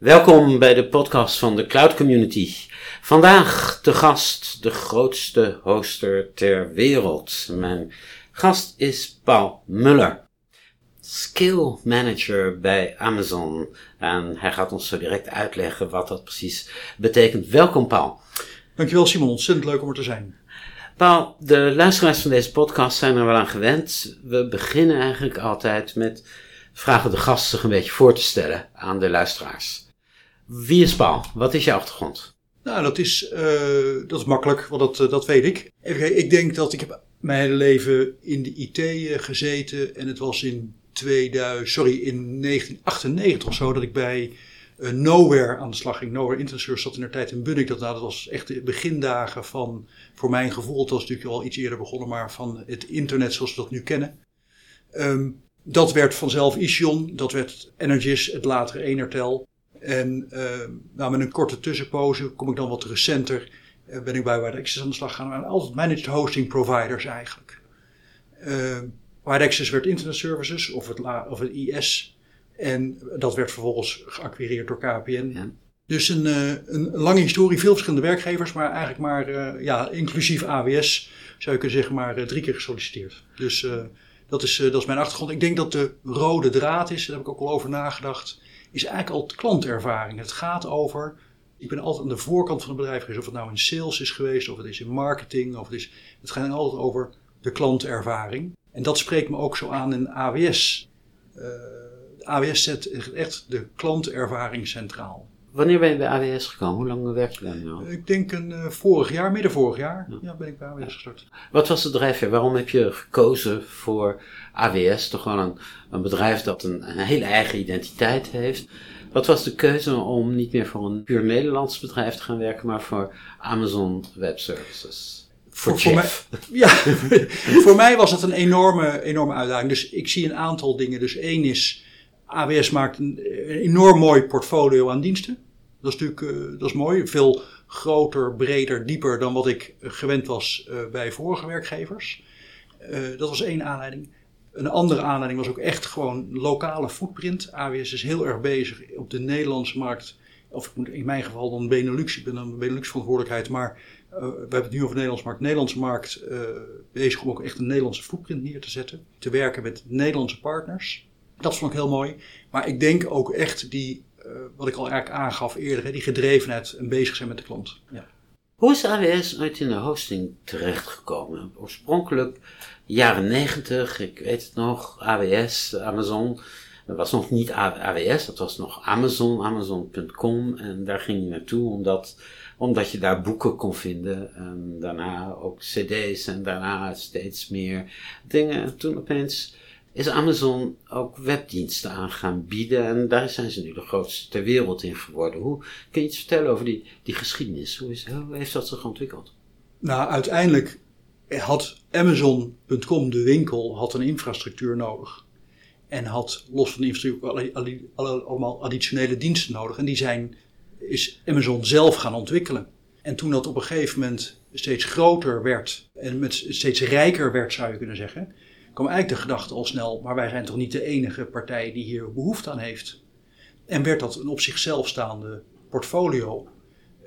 Welkom bij de podcast van de Cloud Community. Vandaag de gast, de grootste hoster ter wereld. Mijn gast is Paul Muller, skill manager bij Amazon. En hij gaat ons zo direct uitleggen wat dat precies betekent. Welkom Paul. Dankjewel Simon, ontzettend leuk om er te zijn. Paul, de luisteraars van deze podcast zijn er wel aan gewend. We beginnen eigenlijk altijd met vragen de gast zich een beetje voor te stellen aan de luisteraars. Wie is Paul? Wat is je achtergrond? Nou, dat is, uh, dat is makkelijk, want dat, uh, dat weet ik. Ik denk dat ik heb mijn hele leven in de IT uh, gezeten. En het was in 2000, sorry, in 1998 of zo dat ik bij Nowhere aan de slag ging. Nowhere Internet Service zat in de tijd in Bunnik. Dat, nou, dat was echt de begindagen van, voor mijn gevoel, het was natuurlijk al iets eerder begonnen, maar van het internet zoals we dat nu kennen. Um, dat werd vanzelf Ision, dat werd Energis, het latere Enertel. En uh, nou, met een korte tussenpoze kom ik dan wat recenter. Uh, ben ik bij Wide Access aan de slag gegaan. Altijd managed hosting providers eigenlijk. Wide Access werd Internet Services of het, of het IS. En dat werd vervolgens geacquireerd door KPN. Ja. Dus een, een, lange historie, veel verschillende werkgevers, maar eigenlijk maar ja, inclusief AWS zou je kunnen zeggen, maar drie keer gesolliciteerd. Dus dat is, dat is mijn achtergrond. Ik denk dat de rode draad is, daar heb ik ook al over nagedacht is eigenlijk al klantervaring. Het gaat over, ik ben altijd aan de voorkant van het bedrijf geweest, of het nou in sales is geweest, of het is in marketing, of het is, het gaat altijd over de klantervaring. En dat spreekt me ook zo aan in AWS. Uh, AWS zet echt de klantervaring centraal. Wanneer ben je bij AWS gekomen? Hoe lang werk je daar nu al? Ik denk een uh, vorig jaar, midden vorig jaar, ja. ja ben ik bij AWS gestart. Wat was de drijfveer? Waarom heb je gekozen voor AWS? Toch gewoon een, een bedrijf dat een, een hele eigen identiteit heeft. Wat was de keuze om niet meer voor een puur Nederlands bedrijf te gaan werken, maar voor Amazon Web Services? Voor, voor, mij, ja, voor mij was het een enorme, enorme uitdaging. Dus ik zie een aantal dingen. Dus één is, AWS maakt een, enorm mooi portfolio aan diensten. Dat is natuurlijk uh, dat is mooi. Veel groter, breder, dieper dan wat ik gewend was uh, bij vorige werkgevers. Dat was één aanleiding. Een andere aanleiding was ook echt gewoon lokale footprint. AWS is heel erg bezig op de Nederlandse markt. Of in mijn geval dan Benelux. Ik ben dan Benelux verantwoordelijkheid. Maar uh, we hebben het nu over de Nederlandse markt. Nederlandse markt bezig om ook echt een Nederlandse footprint neer te zetten. Te werken met Nederlandse partners. Dat vond ik heel mooi. Maar ik denk ook echt die, wat ik al eigenlijk aangaf eerder, die gedrevenheid en bezig zijn met de klant. Ja. Hoe is AWS uit in de hosting terechtgekomen? Oorspronkelijk jaren negentig, ik weet het nog, AWS, Amazon. Dat was nog niet AWS, dat was nog Amazon, Amazon.com. En daar ging je naartoe omdat, omdat je daar boeken kon vinden. En daarna ook cd's en daarna steeds meer dingen. En toen opeens is Amazon ook webdiensten aan gaan bieden. En daar zijn ze nu de grootste ter wereld in geworden. Hoe kun je iets vertellen over die, die geschiedenis? Hoe, is, hoe heeft dat zich ontwikkeld? Nou, uiteindelijk had Amazon.com, de winkel, had een infrastructuur nodig. En had los van de infrastructuur allemaal additionele diensten nodig. En die zijn, is Amazon zelf gaan ontwikkelen. En toen dat op een gegeven moment steeds groter werd en met steeds rijker werd, zou je kunnen zeggen, kwam eigenlijk de gedachte al snel, maar wij zijn toch niet de enige partij die hier behoefte aan heeft. En werd dat een op zichzelf staande portfolio.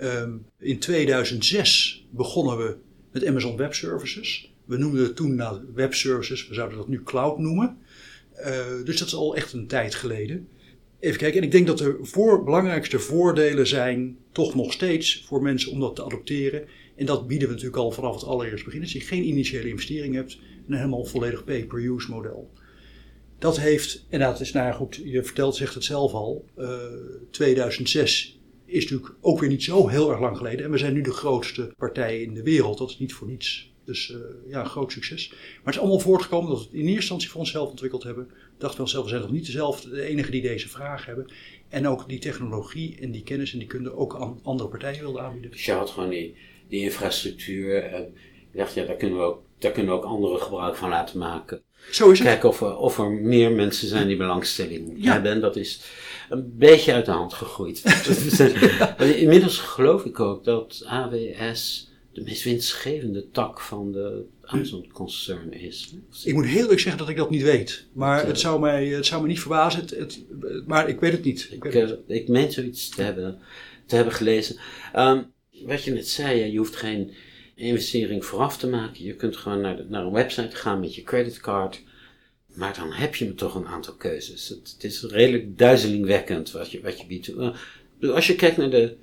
Um, in 2006 begonnen we met Amazon Web Services. We noemden het toen nou Web Services, we zouden dat nu Cloud noemen. Uh, dus dat is al echt een tijd geleden. Even kijken, en ik denk dat de voor, belangrijkste voordelen zijn toch nog steeds voor mensen om dat te adopteren. En dat bieden we natuurlijk al vanaf het allereerste begin. Als je geen initiële investering hebt, een helemaal volledig pay-per-use model. Dat heeft, en dat is nou goed, je vertelt, zegt het zelf al, uh, 2006 is natuurlijk ook weer niet zo heel erg lang geleden. En we zijn nu de grootste partij in de wereld. Dat is niet voor niets. Dus uh, ja, een groot succes. Maar het is allemaal voortgekomen dat we het in eerste instantie voor onszelf ontwikkeld hebben. Dachten we onszelf, we zijn nog niet dezelfde, de enige die deze vraag hebben. En ook die technologie en die kennis en die kunde ook aan andere partijen wilden aanbieden. Dus je had gewoon die, die infrastructuur. En je dacht, ja, daar kunnen, we ook, daar kunnen we ook anderen gebruik van laten maken. Zo is het. Kijken of er, of er meer mensen zijn die belangstelling ja. hebben. Dat is een beetje uit de hand gegroeid. Inmiddels geloof ik ook dat AWS de meest winstgevende tak van de Amazon-concern is. Ik moet heel eerlijk zeggen dat ik dat niet weet. Maar het, zou, mij, het zou me niet verbazen. Het, het, maar ik weet het niet. Ik, ik, uh, ik meen zoiets te hebben, te hebben gelezen. Um, wat je net zei, je hoeft geen investering vooraf te maken. Je kunt gewoon naar, de, naar een website gaan met je creditcard. Maar dan heb je toch een aantal keuzes. Het, is redelijk duizelingwekkend wat je, wat je biedt. Uh, als je kijkt naar de,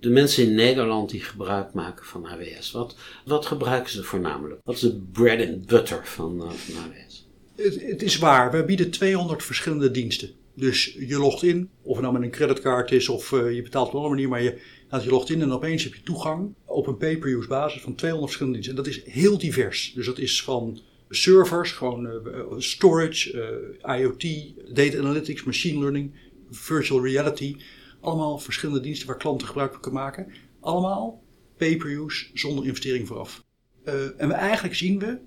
de mensen in Nederland die gebruik maken van AWS, wat, wat gebruiken ze voornamelijk? Wat is de bread and butter van, van AWS? Het, het, is waar, we bieden 200 verschillende diensten. Dus je logt in, of het nou met een creditcard is of uh, je betaalt op een andere manier, maar je, nou, je logt in en opeens heb je toegang op een pay-per-use basis van 200 verschillende diensten. En dat is heel divers. Dus dat is van servers, gewoon uh, storage, uh, IoT, data analytics, machine learning, virtual reality. Allemaal verschillende diensten waar klanten gebruik van kunnen maken. Allemaal pay-per-use zonder investering vooraf. En eigenlijk zien we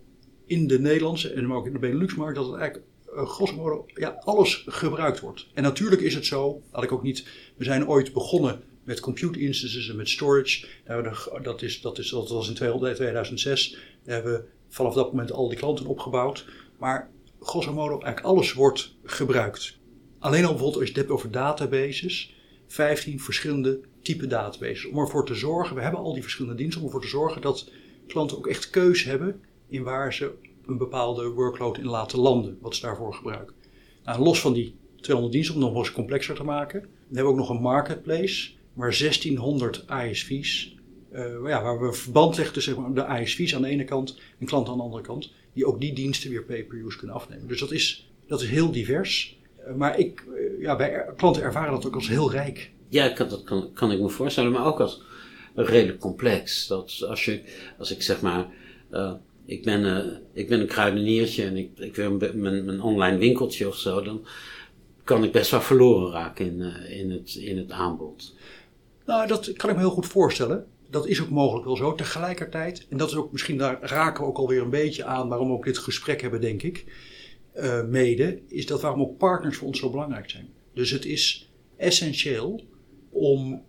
in de Nederlandse en ook in de Benelux-markt dat het eigenlijk grosso modo ja, alles gebruikt wordt. En natuurlijk is het zo, dat ik ook niet, we zijn ooit begonnen met compute instances en met storage. Dat, is, dat, is, dat was in 2006. Daar hebben we vanaf dat moment al die klanten opgebouwd. Maar grosso modo eigenlijk alles wordt gebruikt. Alleen al bijvoorbeeld als je het hebt over databases. 15 verschillende type databases. Om ervoor te zorgen, we hebben al die verschillende diensten, om ervoor te zorgen dat klanten ook echt keus hebben in waar ze een bepaalde workload in laten landen, wat ze daarvoor gebruiken. Nou, los van die 200 diensten, om het nog eens complexer te maken, dan hebben we ook nog een marketplace waar 1600 ISV's, uh, ja, waar we verband leggen tussen zeg maar, de ISV's aan de ene kant en klanten aan de andere kant, die ook die diensten weer pay-per-use kunnen afnemen. Dus dat is, dat is heel divers. Uh, maar ik, uh, ja, bij klanten ervaren dat ook als heel rijk. Ja, dat kan, kan ik me voorstellen, maar ook als redelijk complex. Dat als, je, als ik zeg maar, ik ben, ik ben een kruideniertje en ik, ik wil mijn, mijn online winkeltje of zo, dan kan ik best wel verloren raken in, in, het, in het aanbod. Nou, dat kan ik me heel goed voorstellen. Dat is ook mogelijk wel zo. Tegelijkertijd, en dat is ook misschien, daar raken we ook alweer een beetje aan waarom we ook dit gesprek hebben, denk ik, uh, mede, is dat waarom ook partners voor ons zo belangrijk zijn. Dus het is essentieel om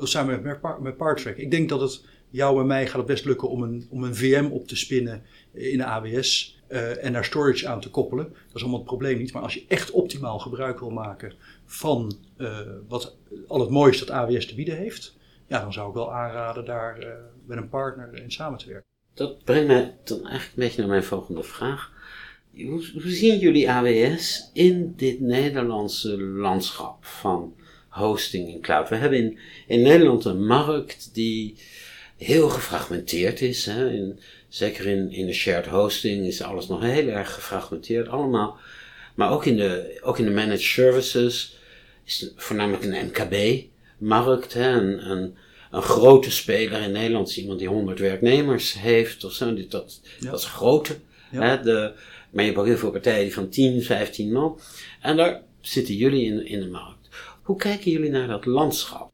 samen met, met. Ik denk dat het jou en mij gaat het best lukken om een, om een VM op te spinnen in de AWS uh, en daar storage aan te koppelen. Dat is allemaal het probleem niet. Maar als je echt optimaal gebruik wil maken van uh, wat, al het moois dat AWS te bieden heeft, ja, dan zou ik wel aanraden daar uh, met een partner in samen te werken. Dat brengt mij dan eigenlijk een beetje naar mijn volgende vraag. Hoe, hoe zien jullie AWS in dit Nederlandse landschap van hosting in cloud? We hebben in Nederland een markt die heel gefragmenteerd is. Hè? In, zeker in, in de shared hosting is alles nog heel erg gefragmenteerd allemaal. Maar ook in de, ook in de managed services is voornamelijk een MKB-markt. Een, een, een, grote speler in Nederland is iemand die 100 werknemers heeft of zo. Dat, ja. dat is grote. Ja. Hè? De, maar je hebt ook heel veel partijen die van 10, 15 man. En daar zitten jullie in, in de markt. Hoe kijken jullie naar dat landschap?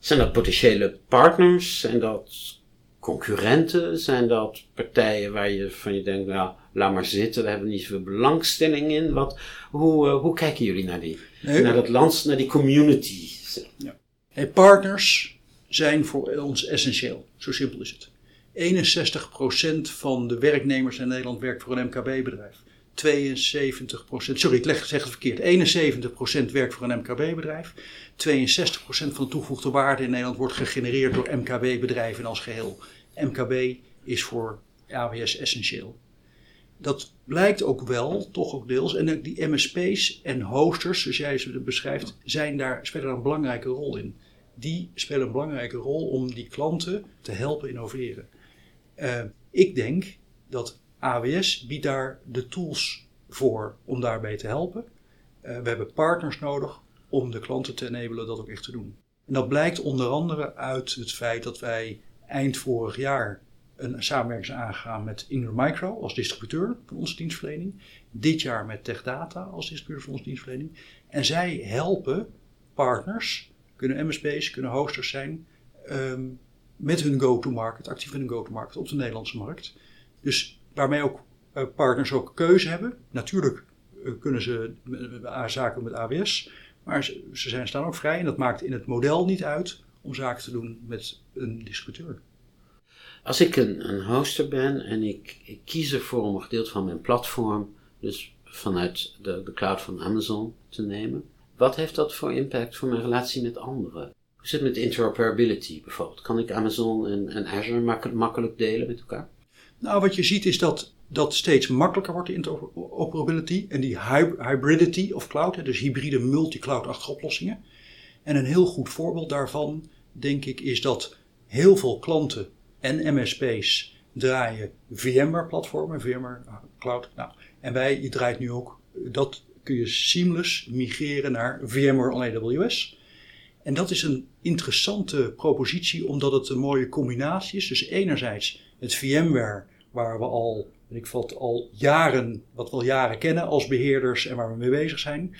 Zijn dat potentiële partners? Zijn dat concurrenten? Zijn dat partijen waar je van je denkt, nou, laat maar zitten, we hebben niet zoveel belangstelling in? Wat, hoe, uh, hoe kijken jullie naar die, nee, naar dat land, naar die community? Ja. Hey, partners zijn voor ons essentieel. Zo simpel is het. 61% van de werknemers in Nederland werkt voor een MKB-bedrijf. 72%, sorry, ik leg, zeg het verkeerd. 71% werkt voor een MKB-bedrijf. 62% van de toegevoegde waarde in Nederland wordt gegenereerd door MKB-bedrijven als geheel. MKB is voor AWS essentieel. Dat blijkt ook wel, toch ook deels. En die MSP's en hosters, zoals jij ze beschrijft, zijn daar, spelen daar een belangrijke rol in. Die spelen een belangrijke rol om die klanten te helpen innoveren. Uh, ik denk dat AWS biedt daar de tools voor om daarbij te helpen. Uh, we hebben partners nodig om de klanten te enabelen dat ook echt te doen. En dat blijkt onder andere uit het feit dat wij eind vorig jaar een samenwerking aangegaan met Ingram Micro als distributeur van onze dienstverlening. Dit jaar met TechData als distributeur van onze dienstverlening. En zij helpen partners, kunnen MSP's, kunnen hosters zijn, um, met hun go-to-market, actief in hun go-to-market op de Nederlandse markt. Dus waarmee ook uh, partners ook keuze hebben. Natuurlijk uh, kunnen ze uh, zaken met AWS, maar ze, ze zijn, staan ook vrij en dat maakt in het model niet uit om zaken te doen met een distributeur. Als ik een, een hoster ben en ik, ik kies ervoor om een gedeelte van mijn platform, dus vanuit de, de cloud van Amazon te nemen, wat heeft dat voor impact voor mijn relatie met anderen? Hoe zit het met interoperability bijvoorbeeld? Kan ik Amazon en, en Azure makkelijk delen met elkaar? Nou, wat je ziet is dat dat steeds makkelijker wordt, de interoperability en die hybridity of cloud, dus hybride multi-cloud-achtige oplossingen. En een heel goed voorbeeld daarvan, denk ik, is dat heel veel klanten en MSP's draaien VMware-platformen, VMware ah, Cloud. Nou, en wij, draait nu ook, dat kun je seamless migreren naar VMware on AWS. En dat is een interessante propositie, omdat het een mooie combinatie is. Dus enerzijds het VMware, waar we al, ik vat, al jaren, wat we al jaren kennen als beheerders en waar we mee bezig zijn.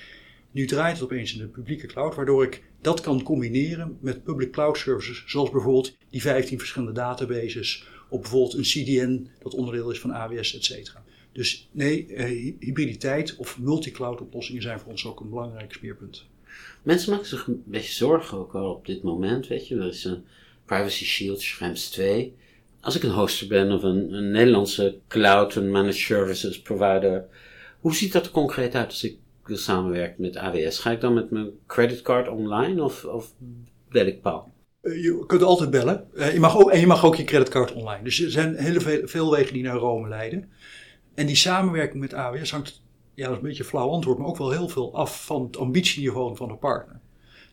Nu draait het opeens in de publieke cloud, waardoor ik dat kan combineren met public cloud services, zoals bijvoorbeeld die 15 verschillende databases, op bijvoorbeeld een CDN dat onderdeel is van AWS, et cetera. Dus nee, eh, hybriditeit of multi-cloud oplossingen zijn voor ons ook een belangrijk speerpunt. Mensen maken zich een beetje zorgen ook al op dit moment, weet je. Er is een Privacy Shield, Schrems 2. Als ik een hoster ben of een, een Nederlandse cloud, een managed services provider, hoe ziet dat er concreet uit als ik samenwerk met AWS? Ga ik dan met mijn creditcard online of, of bel ik Paul? Eh, je kunt altijd bellen. Eh, je mag ook, en je mag ook je creditcard online. Dus er zijn hele veel, veel wegen die naar Rome leiden. En die samenwerking met AWS hangt, ja, dat is een beetje een flauw antwoord, maar ook wel heel veel af van het ambitieniveau van de partner.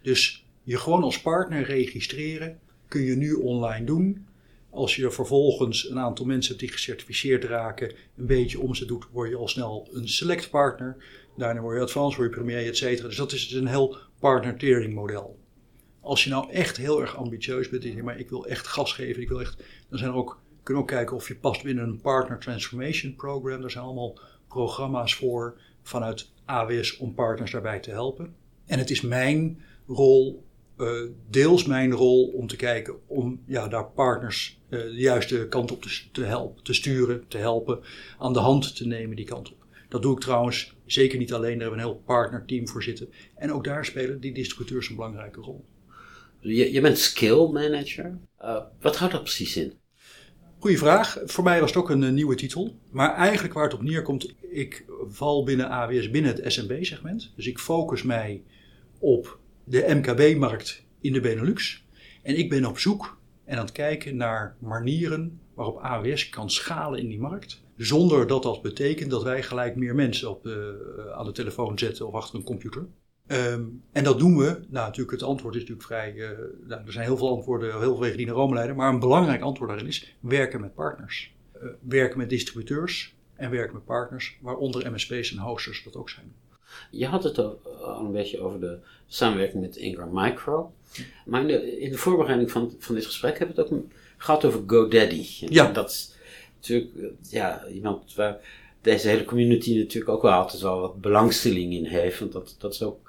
Dus je gewoon als partner registreren kun je nu online doen. Als je vervolgens een aantal mensen die gecertificeerd raken, een beetje omzet doet, word je al snel een select partner. Daarna word je advanced, word je premier, et cetera. Dus dat is dus een heel partner model. Als je nou echt heel erg ambitieus bent en je maar ik wil echt gas geven, ik wil echt, dan zijn er ook kunnen ook kijken of je past binnen een Partner Transformation Program. Daar zijn allemaal programma's voor vanuit AWS om partners daarbij te helpen. En het is mijn rol, uh, deels mijn rol, om te kijken om ja, daar partners uh, de juiste kant op te, te, helpen, te sturen, te helpen, aan de hand te nemen die kant op. Dat doe ik trouwens zeker niet alleen, daar hebben we een heel partnerteam voor zitten. En ook daar spelen die distributeurs een belangrijke rol. Je, je bent skill manager. Uh, wat houdt dat precies in? Goeie vraag. Voor mij was het ook een eh, nieuwe titel. Maar eigenlijk waar het op neerkomt, ik val binnen AWS binnen het SMB-segment. Dus ik focus mij op de MKB-markt in de Benelux. En ik ben op zoek en aan het kijken naar manieren waarop AWS kan schalen in die markt. Zonder dat dat betekent dat wij gelijk meer mensen op eh, aan de telefoon zetten of achter een computer. Um, en dat doen we. Nou, natuurlijk, het antwoord is natuurlijk vrij. Uh, nou, er zijn heel veel antwoorden, heel veel wegen die naar Rome leiden. Maar een belangrijk antwoord daarin is werken met partners. Uh, werken met distributeurs en werken met partners, waaronder MSP's en hosters dat ook zijn. Je had het al een beetje over de samenwerking met Ingram Micro. Maar in de, in de voorbereiding van, van dit gesprek hebben we het ook gehad over GoDaddy. ja. Dat is natuurlijk ja, iemand waar deze hele community natuurlijk ook wel altijd wel wat belangstelling in heeft. Want dat, dat is ook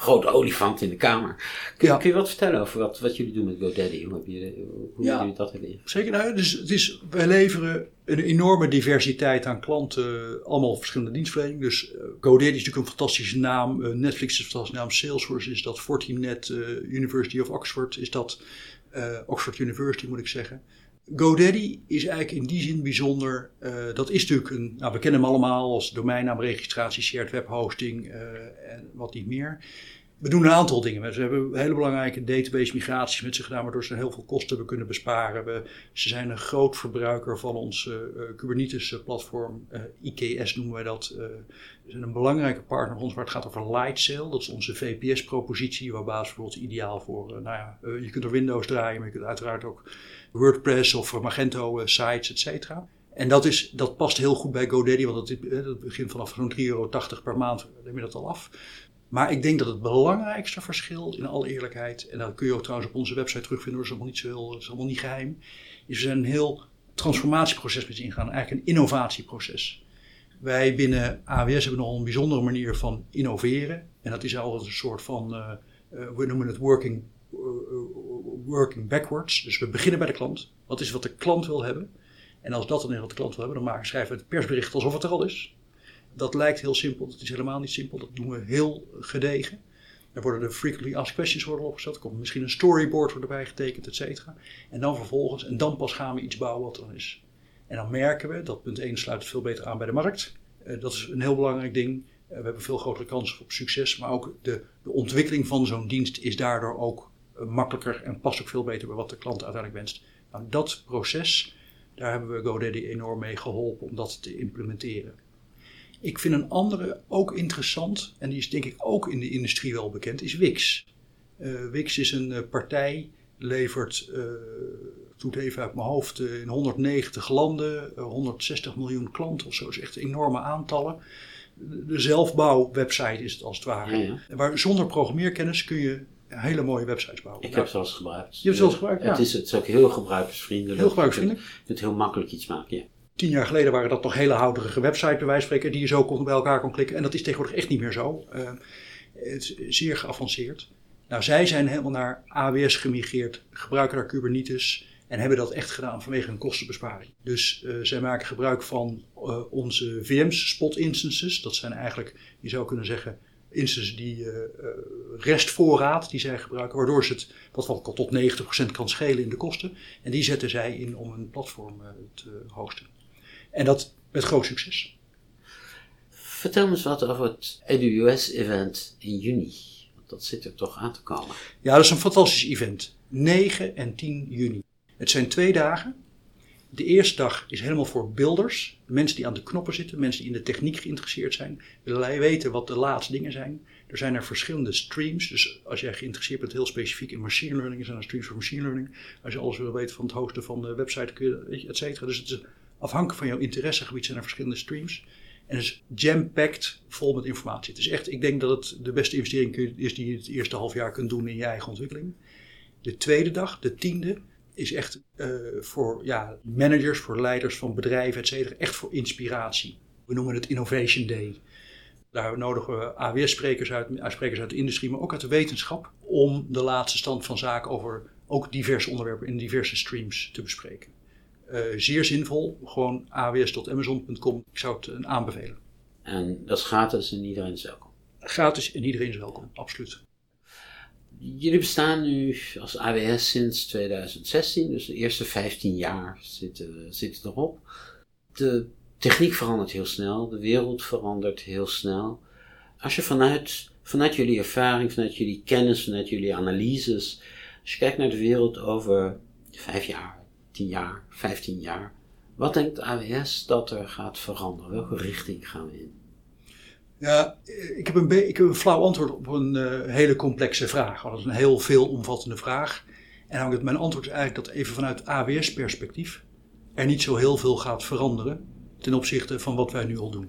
grote olifant in de kamer. Kun, kun, je wat vertellen over wat, wat jullie doen met GoDaddy? Hoe, heb je, hoe ja, jullie dat hebben Zeker, nou, dus het is, wij leveren een enorme diversiteit aan klanten, allemaal verschillende dienstverleningen. Dus uh, GoDaddy is natuurlijk een fantastische naam, uh, Netflix is een fantastische naam, Salesforce is dat, Fortinet, uh, University of Oxford is dat, Oxford University moet ik zeggen. GoDaddy is eigenlijk in die zin bijzonder. Uh, dat is natuurlijk een, nou, we kennen hem allemaal als domeinnaamregistratie, shared web hosting uh, en wat niet meer. We doen een aantal dingen. We hebben hele belangrijke database migraties met zich gedaan, waardoor ze heel veel kosten hebben kunnen besparen. We, ze zijn een groot verbruiker van ons uh, Kubernetes platform, IKS noemen wij dat. ze zijn een belangrijke partner van ons waar het gaat over Lightsail. Dat is onze VPS propositie, waar basis bijvoorbeeld ideaal voor, nou ja, je kunt er Windows draaien, maar je kunt uiteraard ook WordPress of Magento eh, sites, et cetera. En dat, is, dat past heel goed bij GoDaddy, want dat, eh, dat begint vanaf zo'n 3,80 euro per maand, neem je dat al af. Maar ik denk dat het belangrijkste verschil, in alle eerlijkheid, en dat kun je ook trouwens op onze website terugvinden, dat is allemaal niet, zo heel, is allemaal niet geheim, is we zijn een heel transformatieproces met ingaan, eigenlijk een innovatieproces. Wij binnen AWS hebben nog een bijzondere manier van innoveren. En dat is altijd een soort van, uh, uh, we noemen het working working backwards. Dus we beginnen bij de klant. Wat is wat de klant wil hebben? En als dat dan is wat de klant wil hebben, dan maken, schrijven we het persbericht alsof het er al is. Dat lijkt heel simpel, dat is helemaal niet simpel. Dat doen we heel gedegen. Daar worden de frequently asked questions worden opgesteld. Er komt misschien een storyboard wordt erbij getekend, et cetera. En dan vervolgens, en dan pas gaan we iets bouwen wat er is. En dan merken we, dat punt 1 sluit veel beter aan bij de markt. Uh, dat is een heel belangrijk ding. Uh, we hebben veel grotere kans op succes. Maar ook de, de ontwikkeling van zo'n dienst is daardoor ook uh, makkelijker en past ook veel beter bij wat de klant uiteindelijk wenst. Nou, dat proces, daar hebben we GoDaddy enorm mee geholpen om dat te implementeren. Ik vind een andere ook interessant, en die is denk ik ook in de industrie wel bekend, is Wix. Uh, Wix is een uh, partij, levert, uh, doet even uit mijn hoofd, in 190 landen, 160 miljoen klanten of zo, is echt enorme aantallen. De zelfbouwwebsite is het als het ware. Ja, ja. Waar zonder programmeerkennis kun je hele mooie websites bouwen. Ik heb ze al eens gebruikt. Je hebt ze al gebruikt, ja. Het is, het is ook heel gebruikersvriendelijk. Heel gebruikersvriendelijk. Je kunt heel makkelijk iets maken, ja. Tien jaar geleden waren dat nog hele houderige websites, bij wijze spreken, die je zo kon, bij elkaar kon klikken. En dat is tegenwoordig echt niet meer zo. Uh, het is zeer geavanceerd. Nou, zij zijn helemaal naar AWS gemigreerd, gebruiken daar Kubernetes en hebben dat echt gedaan vanwege een kostenbesparing. Dus uh, zij maken gebruik van uh, onze VM's, spot instances. Dat zijn eigenlijk, je zou kunnen zeggen, instances die restvoorraad die zij gebruiken, waardoor ze het wat, wat tot 90% kan schelen in de kosten. En die zetten zij in om een platform te hosten. En dat met groot succes. Vertel me eens wat over het EduUS-event in juni. Want dat zit er toch aan te komen. Ja, dat is een fantastisch event. 9 en 10 juni. Het zijn twee dagen. De eerste dag is helemaal voor builders. Mensen die aan de knoppen zitten, mensen die in de techniek geïnteresseerd zijn. Willen weten wat de laatste dingen zijn. Er zijn er verschillende streams. Dus als jij geïnteresseerd bent heel specifiek in machine learning, zijn er streams voor machine learning. Als je alles wil weten van het hosten van de website, kun je, et cetera. Dus het is afhankelijk van jouw interessegebied zijn er verschillende streams. En het is jam-packed vol met informatie. Het is echt, ik denk dat het de beste investering is die je het eerste half jaar kunt doen in je eigen ontwikkeling. De tweede dag, de tiende, is echt uh, voor ja, managers, voor leiders van bedrijven, et cetera, echt voor inspiratie. We noemen het Innovation Day. Daar nodigen we AWS-sprekers uit, sprekers uit de industrie, maar ook uit de wetenschap, om de laatste stand van zaken over ook diverse onderwerpen in diverse streams te bespreken. Uh, zeer zinvol. Gewoon aws.amazon.com. Ik zou het aanbevelen. En dat is gratis en iedereen is welkom? Gratis en iedereen is welkom, absoluut. Jullie bestaan nu als AWS sinds 2016, dus de eerste 15 jaar zitten, zitten erop. De techniek verandert heel snel, de wereld verandert heel snel. Als je vanuit, vanuit jullie ervaring, vanuit jullie kennis, vanuit jullie analyses, als je kijkt naar de wereld over vijf jaar, 10 jaar, 15 jaar. Wat denkt AWS dat er gaat veranderen? Welke richting gaan we in? Ja, ik heb een, ik een flauw antwoord op een uh, hele complexe vraag. Dat is een heel veelomvattende vraag. En mijn antwoord is eigenlijk dat even vanuit AWS-perspectief er niet zo heel veel gaat veranderen ten opzichte van wat wij nu al doen.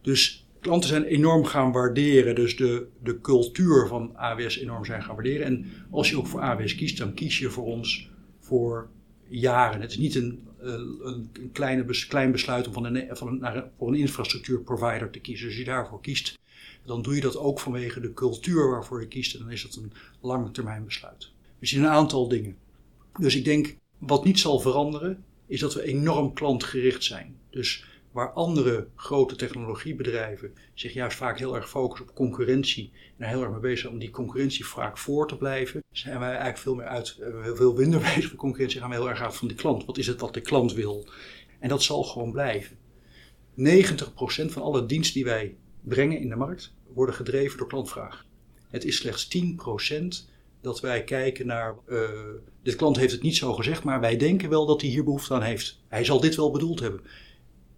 Dus klanten zijn enorm gaan waarderen, dus de, de cultuur van AWS enorm zijn gaan waarderen. En als je ook voor AWS kiest, dan kies je voor ons voor jaren. Het is niet een, eh, een, een kleine, klein besluit om van een, van een, naar, voor een infrastructuurprovider te kiezen. Als je daarvoor kiest, dan doe je dat ook vanwege de cultuur waarvoor je kiest. En dan is dat een lange termijn besluit. We zien een aantal dingen. Dus ik denk, wat niet zal veranderen, is dat we enorm klantgericht zijn. Dus waar andere grote technologiebedrijven zich juist vaak heel erg focussen op concurrentie en heel erg mee bezig zijn om die concurrentie vaak voor te blijven, zijn wij eigenlijk veel meer uit, eh, veel minder bezig met concurrentie, gaan we heel erg uit van die klant. Wat is het wat de klant wil? En dat zal gewoon blijven. 90% van alle diensten die wij brengen in de markt worden gedreven door klantvraag. Het is slechts 10% dat wij kijken naar, uh, dit klant heeft het niet zo gezegd, maar wij denken wel dat hij hier behoefte aan heeft. Hij zal dit wel bedoeld hebben.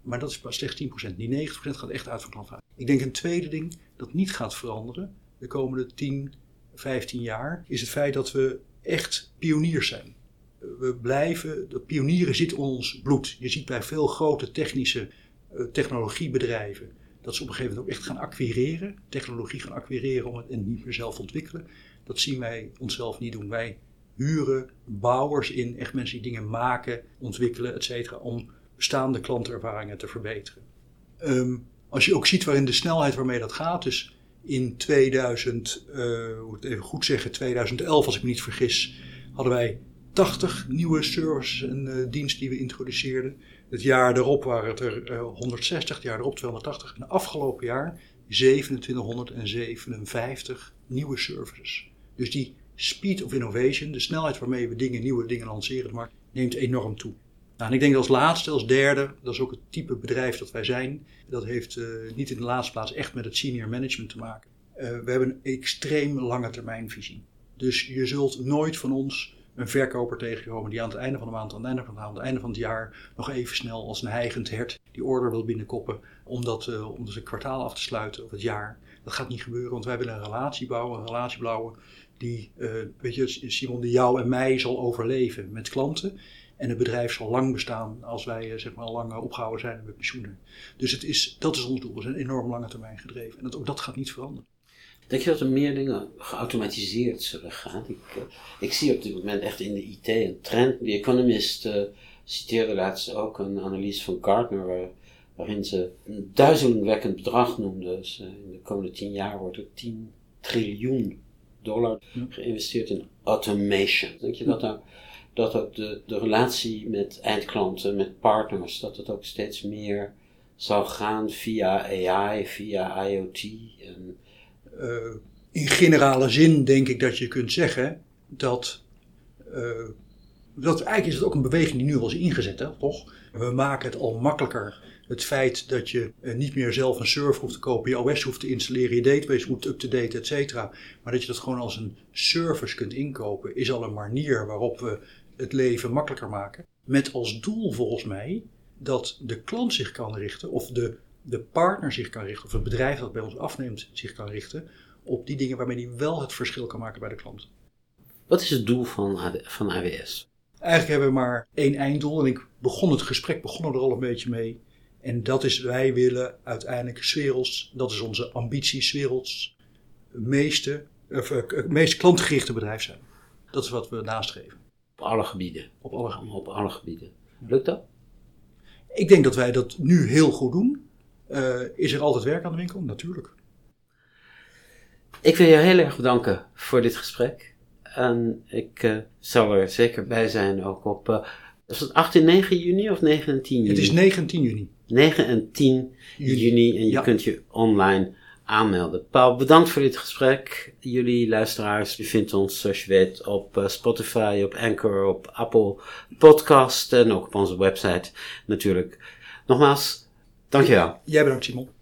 Maar dat is pas slechts 10%. Die 90% gaat echt uit van klantvraag. Ik denk een tweede ding dat niet gaat veranderen de komende 10, 15 jaar, is het feit dat we echt pioniers zijn. We blijven, de pionieren zitten in ons bloed. Je ziet bij veel grote technische uh, technologiebedrijven dat ze op een gegeven moment ook echt gaan acquireren, technologie gaan acquireren om het en niet meer zelf ontwikkelen. Dat zien wij onszelf niet doen. Wij huren bouwers in, echt mensen die dingen maken, ontwikkelen, et cetera, om bestaande klantervaringen te verbeteren. Um, als je ook ziet waarin de snelheid waarmee dat gaat, dus in 2000, uh, eh, moet even goed zeggen, 2011 als ik me niet vergis, hadden wij 80 nieuwe services en uh, diensten die we introduceerden. Het jaar erop waren het er uh, 160, het jaar erop 280. En afgelopen jaar 2757 nieuwe services. Dus die speed of innovation, de snelheid waarmee we dingen, nieuwe dingen lanceren markt, neemt enorm toe. Nou, en ik denk als laatste, als derde, dat is ook het type bedrijf dat wij zijn. Dat heeft uh, niet in de laatste plaats echt met het senior management te maken. Uh, we hebben een extreem lange termijnvisie. Dus je zult nooit van ons een verkoper tegenkomen die aan het einde van de maand, aan het einde van de, maand, aan het einde van het jaar nog even snel als een heigend hert die order wil binnenkoppen om dat uh, om zijn kwartaal af te sluiten of het jaar. Dat gaat niet gebeuren, want wij willen een relatie bouwen, een relatie bouwen die, uh, weet je, Simon, die jou en mij zal overleven met klanten. En het bedrijf zal lang bestaan als wij uh, zeg maar lang opgehouden zijn met pensioenen. Dus het is, dat is ons doel. We zijn enorm lange termijn gedreven. En dat, ook dat gaat niet veranderen. Denk je dat er meer dingen geautomatiseerd zullen gaan? Ik, uh, ik zie op dit moment echt in de IT een trend. The Economist uh, citeerde laatst ook een analyse van Gartner, waar, waarin ze een duizelingwekkend bedrag noemden. Dus in de komende tien jaar wordt er 10 triljoen dollar geïnvesteerd in automation. Denk je dat, er, dat ook de, de relatie met eindklanten, met partners, dat het ook steeds meer zal gaan via AI, via IoT? En, uh, in generale zin denk ik dat je kunt zeggen dat, uh, dat eigenlijk is het ook een beweging die nu al is ingezet, hè, toch? We maken het al makkelijker. Het feit dat je uh, niet meer zelf een server hoeft te kopen, je OS hoeft te installeren, je database moet up-to-date, et cetera. Maar dat je dat gewoon als een service kunt inkopen, is al een manier waarop we het leven makkelijker maken. Met als doel volgens mij dat de klant zich kan richten, of de de partner zich kan richten, of het bedrijf dat bij ons afneemt zich kan richten, op die dingen waarmee hij wel het verschil kan maken bij de klant. Wat is het doel van, van AWS? Eigenlijk hebben we maar één einddoel en ik begon het gesprek begon er al een beetje mee. En dat is, wij willen uiteindelijk werelds, dat is onze ambitie, werelds meeste, of, uh, meest klantgerichte bedrijf zijn. Dat is wat we nastreven. Op alle gebieden? Op alle gebieden. Op alle gebieden. Lukt dat? Ik denk dat wij dat nu heel goed doen. Uh, is er altijd werk aan de winkel? Natuurlijk. Ik wil je heel erg bedanken voor dit gesprek. En ik uh, zal er zeker bij zijn ook op. Uh, is het 18, 9 juni of 9 en 10 juni? Het is 9 en 10 juni. 9 en 10 juni, juni en je ja. kunt je online aanmelden. Paul, bedankt voor dit gesprek. Jullie luisteraars, u vindt ons zoals je weet op Spotify, op Anchor, op Apple Podcast en ook op onze website natuurlijk. Nogmaals, Dankjewel. Jij bedankt, Simon.